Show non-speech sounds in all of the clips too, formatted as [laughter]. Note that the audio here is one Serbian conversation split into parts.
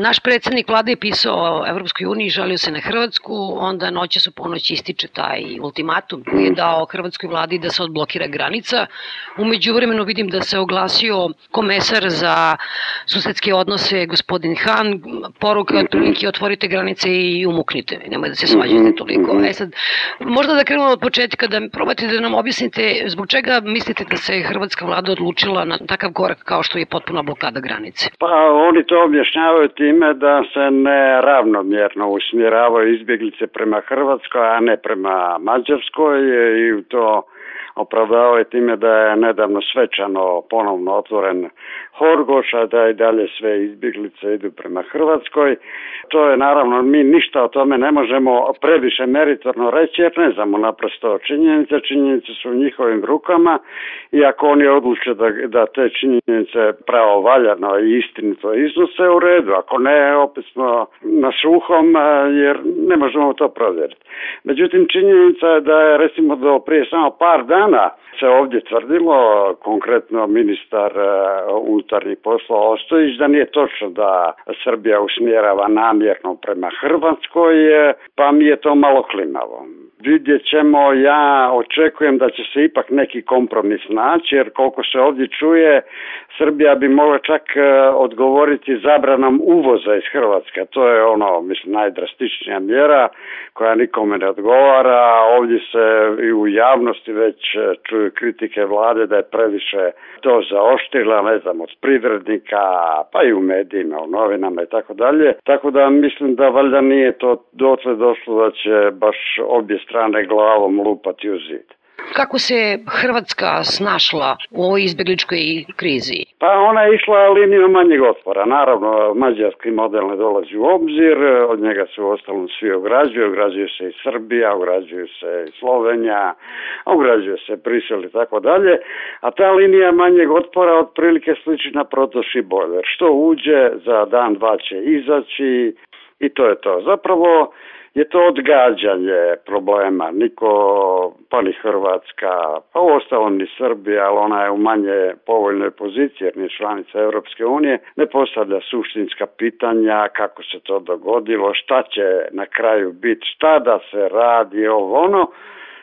Naš predsjednik vlade je pisao o Evropskoj uniji, žalio se na Hrvatsku, onda noće su ponoć ističe taj ultimatum koji je dao Hrvatskoj vladi da se odblokira granica. Umeđu vremenu vidim da se oglasio komesar za susedske odnose, gospodin Han, poruka je otvorite granice i umuknite, nemoj da se svađate toliko. E sad, možda da krenemo od početka, da probate da nam objasnite zbog čega mislite da se Hrvatska vlada odlučila na takav korak kao što je potpuna blokada granice? Pa oni to objašnjavaju time da se ne ravnomjerno usmjeravaju izbjeglice prema Hrvatskoj, a ne prema Mađarskoj i u to opravdao je time da je nedavno svečano ponovno otvoren Horgoš, a da i dalje sve izbjeglice idu prema Hrvatskoj. To je naravno, mi ništa o tome ne možemo previše meritorno reći jer ne znamo naprosto činjenice, činjenice su u njihovim rukama i ako oni odluče da, da te činjenice pravovaljano i istinito iznose u redu, ako ne opet smo na suhom jer ne možemo to provjeriti. Međutim, činjenica je da je recimo do prije samo par dana dana se ovdje tvrdilo, konkretno ministar e, unutarnjih poslova Ostojić, da nije točno da Srbija usmjerava namjerno prema Hrvatskoj, e, pa mi je to malo klimavo vidjet ćemo, ja očekujem da će se ipak neki kompromis naći, jer koliko se ovdje čuje, Srbija bi mogla čak e, odgovoriti zabranom uvoza iz Hrvatske. To je ono, mislim, najdrastičnija mjera koja nikome ne odgovara. Ovdje se i u javnosti već e, čuju kritike vlade da je previše to zaoštila, ne znam, od privrednika, pa i u medijima, u novinama i tako dalje. Tako da mislim da valjda nije to dotle došlo da će baš obje strane glavom lupati u zid. Kako se Hrvatska snašla u ovoj izbjegličkoj krizi? Pa ona je išla linijom manjeg otpora. Naravno, mađarski model ne dolazi u obzir, od njega se u ostalom svi ograđuju, ograđuje se i Srbija, ograđuje se i Slovenija, ograđuje se Brisel i tako dalje, a ta linija manjeg otpora otprilike sliči na protoši bojler. Što uđe, za dan, dva će izaći, i to je to. Zapravo je to odgađanje problema. Niko, pa ni Hrvatska, pa uostalom ni Srbija, ali ona je u manje povoljnoj poziciji jer nije članica Europske unije, ne postavlja suštinska pitanja kako se to dogodilo, šta će na kraju biti, šta da se radi, ovo ono,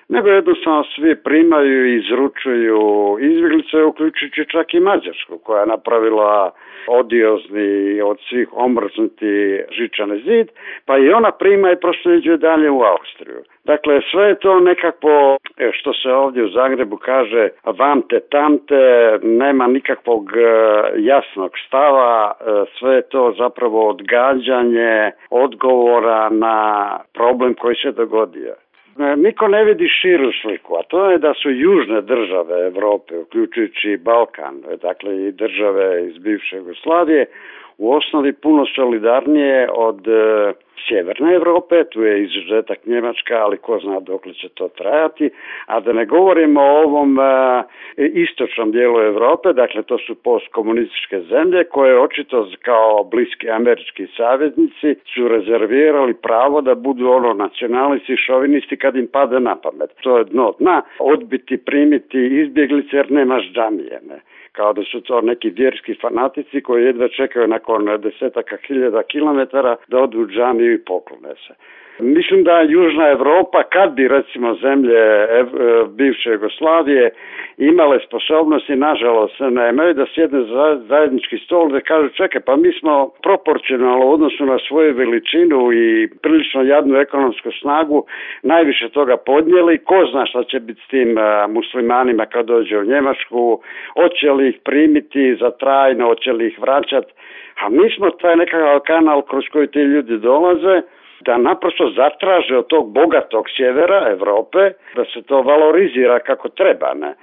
nego jednostavno svi primaju i izručuju izbjeglice, uključujući čak i Mađarsku koja je napravila odiozni od svih omrznuti žičani zid, pa i ona prima i prosljeđuje dalje u Austriju. Dakle, sve je to nekako, e, što se ovdje u Zagrebu kaže, vamte tamte, nema nikakvog e, jasnog stava, e, sve je to zapravo odgađanje odgovora na problem koji se dogodio. E, niko ne vidi širu sliku, a to je da su južne države Europe, uključujući Balkan, dakle i države iz bivše Jugoslavije, u osnovi puno solidarnije od e, Sjeverne Europe, tu je izuzetak Njemačka, ali ko zna dokle će to trajati, a da ne govorimo o ovom e, istočnom dijelu Europe, dakle to su postkomunističke zemlje koje očito kao bliski američki saveznici su rezervirali pravo da budu ono nacionalisti, šovinisti kad im pade na pamet. To je dno dna, odbiti, primiti izbjeglice jer nemaš džamije kao da su to neki vjerski fanatici koji jedva čekaju nakon desetaka hiljada kilometara da odu u džamiju i poklone se. Mislim da Južna Europa, kad bi recimo zemlje e, bivše Jugoslavije imale sposobnosti, nažalost nemaju, da sjedne za zajednički stol da kažu čekaj pa mi smo proporcionalno u odnosu na svoju veličinu i prilično jadnu ekonomsku snagu najviše toga podnijeli. Ko zna šta će biti s tim e, muslimanima kad dođe u Njemačku, hoće li ih primiti za trajno, hoće li ih vraćati. A mi smo taj nekakav kanal kroz koji ti ljudi dolaze, da naprosto zatraže od tog bogatog sjevera Europe da se to valorizira kako treba. Ne?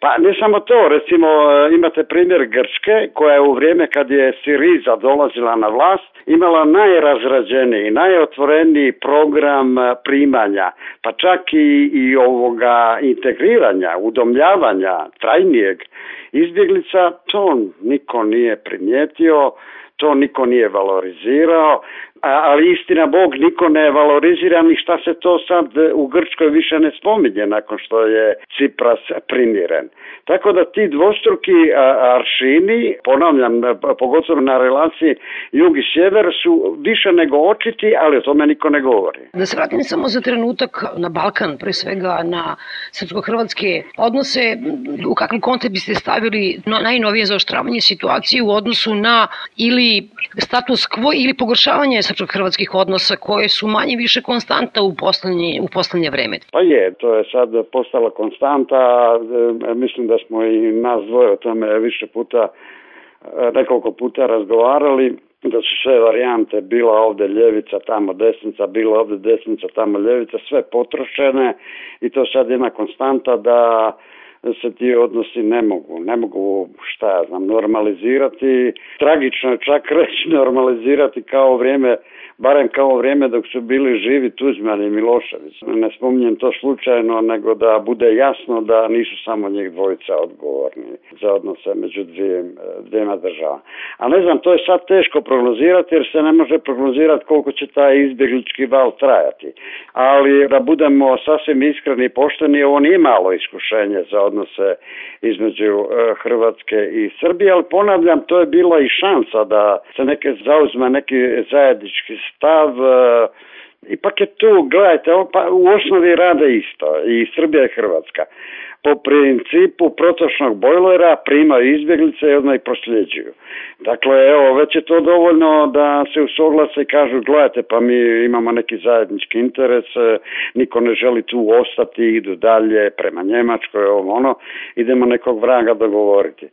Pa ne samo to, recimo e, imate primjer Grčke koja je u vrijeme kad je Siriza dolazila na vlast imala najrazrađeniji, najotvoreniji program e, primanja, pa čak i, i ovoga integriranja, udomljavanja, trajnijeg izbjeglica, to niko nije primijetio, to niko nije valorizirao ali istina Bog niko ne valorizira ni šta se to sad e, u Grčkoj više ne spominje nakon što je Cipras primiren. Tako da ti dvostruki aršini, ponavljam, pogotovo na relaciji jug i sjever su više nego očiti, ali o tome niko ne govori. Da se vratim samo za trenutak na Balkan, pre svega na srpsko-hrvatske odnose, u kakvom kontekst biste stavili najnovije zaoštravanje situacije u odnosu na ili status quo ili pogoršavanje sa srpsko-hrvatskih odnosa koje su manje više konstanta u poslednje, u poslednje vreme? Pa je, to je sad postala konstanta, e, mislim da smo i nas dvoje o tome više puta e, nekoliko puta razgovarali da su sve varijante bila ovde ljevica, tamo desnica, bila ovde desnica, tamo ljevica, sve potrošene i to sad jedna konstanta da se ti odnosi ne mogu, ne mogu, šta ja znam, normalizirati, tragično je čak [laughs] reći normalizirati kao vrijeme barem kao vrijeme dok su bili živi Tuđman i Milošević. Ne spominjem to slučajno, nego da bude jasno da nisu samo njih dvojica odgovorni za odnose među dvije, dvijema država. A ne znam, to je sad teško prognozirati jer se ne može prognozirati koliko će taj izbjeglički val trajati. Ali da budemo sasvim iskreni i pošteni, ovo nije malo iskušenje za odnose između e, Hrvatske i Srbije, ali ponavljam, to je bila i šansa da se neke zauzme neki zajednički stav e, ipak je tu, gledajte, pa u osnovi rade isto i Srbija i Hrvatska. Po principu protočnog bojlera primaju izbjeglice i onda ih prosljeđuju. Dakle, evo, već je to dovoljno da se usoglase i kažu, gledajte, pa mi imamo neki zajednički interes, e, niko ne želi tu ostati, idu dalje prema Njemačkoj, ovo ono, idemo nekog vraga dogovoriti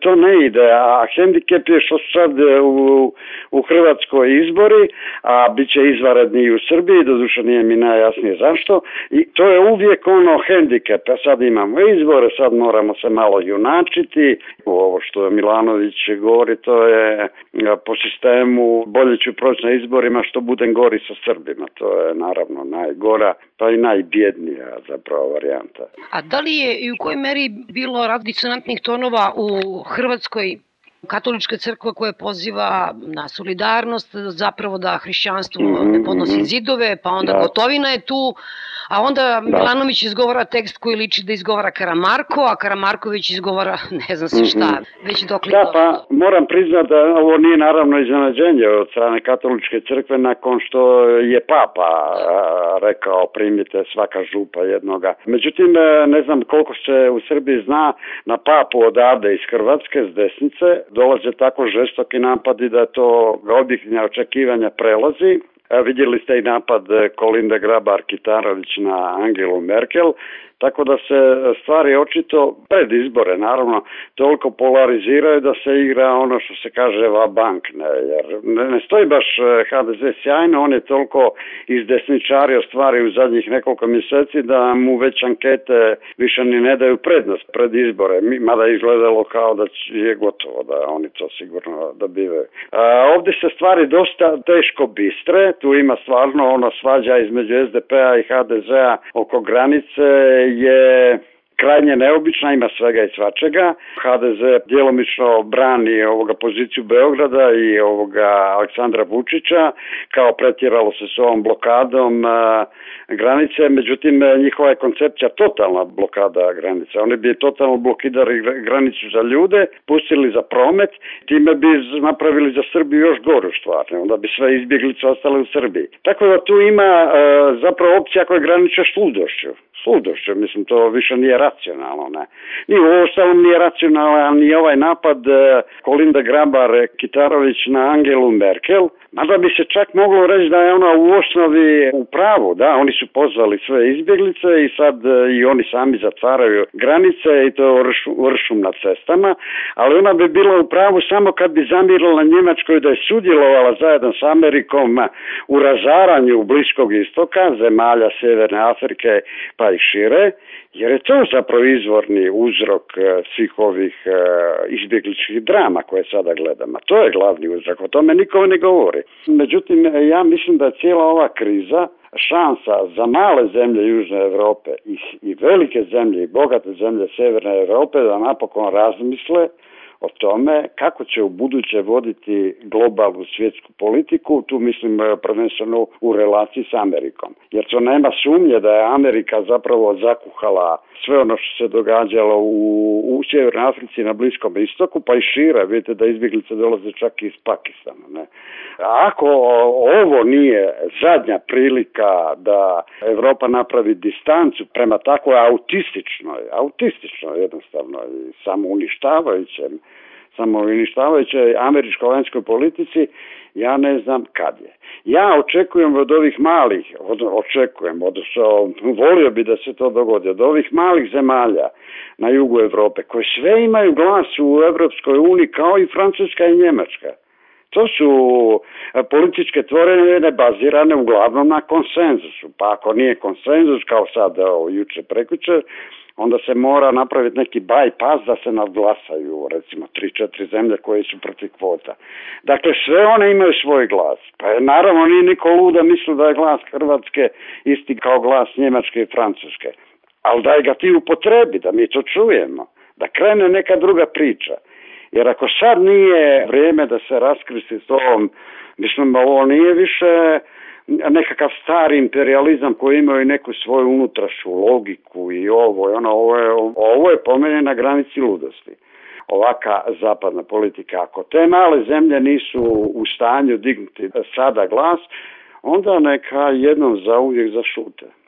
to ne ide, a hendikep je što sad e, u, Hrvatskoj izbori, a bit će izvaredni i u Srbiji, doduše nije mi najjasnije zašto, i to je uvijek ono hendikep, a sad imamo izbore, sad moramo se malo junačiti, ovo što Milanović govori, to je e, po sistemu bolje ću proći na izborima što budem gori sa Srbima, to je naravno najgora pa i najbjednija zapravo varijanta. A da li je i u kojoj meri bilo različitih tonova u Hrvatskoj katolička crkva koja poziva na solidarnost, zapravo da hrišćanstvo mhm, ne podnosi mhm. zidove, pa onda gotovina je tu, a onda Milanović izgovara tekst koji liči da izgovara Karamarko, a Karamarković izgovara [laughs] ne znam se mhm. šta, već Da, pa moram priznati da ovo nije naravno iznenađenje od strane katoličke crkve nakon što je papa rekao primite svaka župa jednoga. Međutim, e, ne znam koliko se u Srbiji zna, na papu odavde iz Hrvatske, s desnice, dolaze tako žestoki napadi da to objektivna očekivanja prelazi. E, vidjeli ste i napad Kolinda Grabar Kitarović na Angelu Merkel, tako da se stvari očito pred izbore naravno toliko polariziraju da se igra ono što se kaže va bank, jer ne stoji baš e, HDZ sjajno, on je toliko izdesničario stvari u zadnjih nekoliko mjeseci da mu već ankete više ni ne daju prednost pred izbore, mada je izgledalo kao da je gotovo da oni to sigurno dobivaju. A, ovdje se stvari dosta teško bistre, tu ima stvarno ona svađa između SDP-a i HDZ za oko granice je krajnje neobična, ima svega i svačega. HDZ djelomično brani ovoga poziciju Beograda i ovoga Aleksandra Vučića kao pretjeralo se s ovom blokadom e, granice, međutim e, njihova je koncepcija totalna blokada granice. Oni bi totalno blokidali granicu za ljude, pustili za promet, time bi napravili za Srbiju još goru stvar, onda bi sve izbjeglice ostale u Srbiji. Tako da tu ima e, zapravo opcija koja je s sludošće. mislim to više nije racionalno. Ne. Ni u ostalom nije racionalan ni ovaj napad e, Kolinda Grabar Kitarović na Angelu Merkel, mada bi se čak moglo reći da je ona u osnovi u pravu, da, oni su pozvali sve izbjeglice i sad e, i oni sami zatvaraju granice i to vršum na cestama, ali ona bi bila u pravu samo kad bi zamirila Njemačkoj da je sudjelovala zajedno s Amerikom u razaranju Bliskog istoka, zemalja Sjeverne Afrike pa pa i šire, jer je to zapravo izvorni uzrok e, svih ovih e, izbjegličkih drama koje sada gledamo. To je glavni uzrok, o tome niko ne govori. Međutim, e, ja mislim da je cijela ova kriza šansa za male zemlje Južne Europe i, i velike zemlje i bogate zemlje Severne Europe da napokon razmisle o tome kako će u buduće voditi globalnu svjetsku politiku, tu mislim e, prvenstveno u relaciji s Amerikom. Jer to nema sumnje da je Amerika zapravo zakuhala sve ono što se događalo u, u Sjevernoj Africi na Bliskom istoku, pa i šire, vidite da izbjeglice dolaze čak i iz Pakistana. Ne? ako ovo nije zadnja prilika da Europa napravi distancu prema takvoj autističnoj, autističnoj jednostavno i samouništavajućem samo uništavajućoj američko-vanjskoj politici, ja ne znam kad je. Ja očekujem od ovih malih, od, očekujem, odnosno volio bi da se to dogodi, od ovih malih zemalja na jugu Europe, koje sve imaju glas u Europskoj uniji kao i Francuska i Njemačka. To su e, političke tvorene bazirane uglavnom na konsenzusu. Pa ako nije konsenzus kao sad o, juče prekuće, onda se mora napraviti neki bypass da se nadglasaju recimo tri, četiri zemlje koje su protiv kvota. Dakle, sve one imaju svoj glas. Pa je, naravno nije niko luda misli da je glas Hrvatske isti kao glas Njemačke i Francuske. Ali daj ga ti upotrebi, da mi to čujemo, da krene neka druga priča. Jer ako sad nije vrijeme da se raskrisi s ovom, mislim, ovo nije više nekakav stari imperializam koji imaju neku svoju unutrašnju logiku i ovo ono, ovo je, ovo je po na granici ludosti ovaka zapadna politika. Ako te male zemlje nisu u stanju dignuti sada glas, onda neka jednom zauvijek zašute.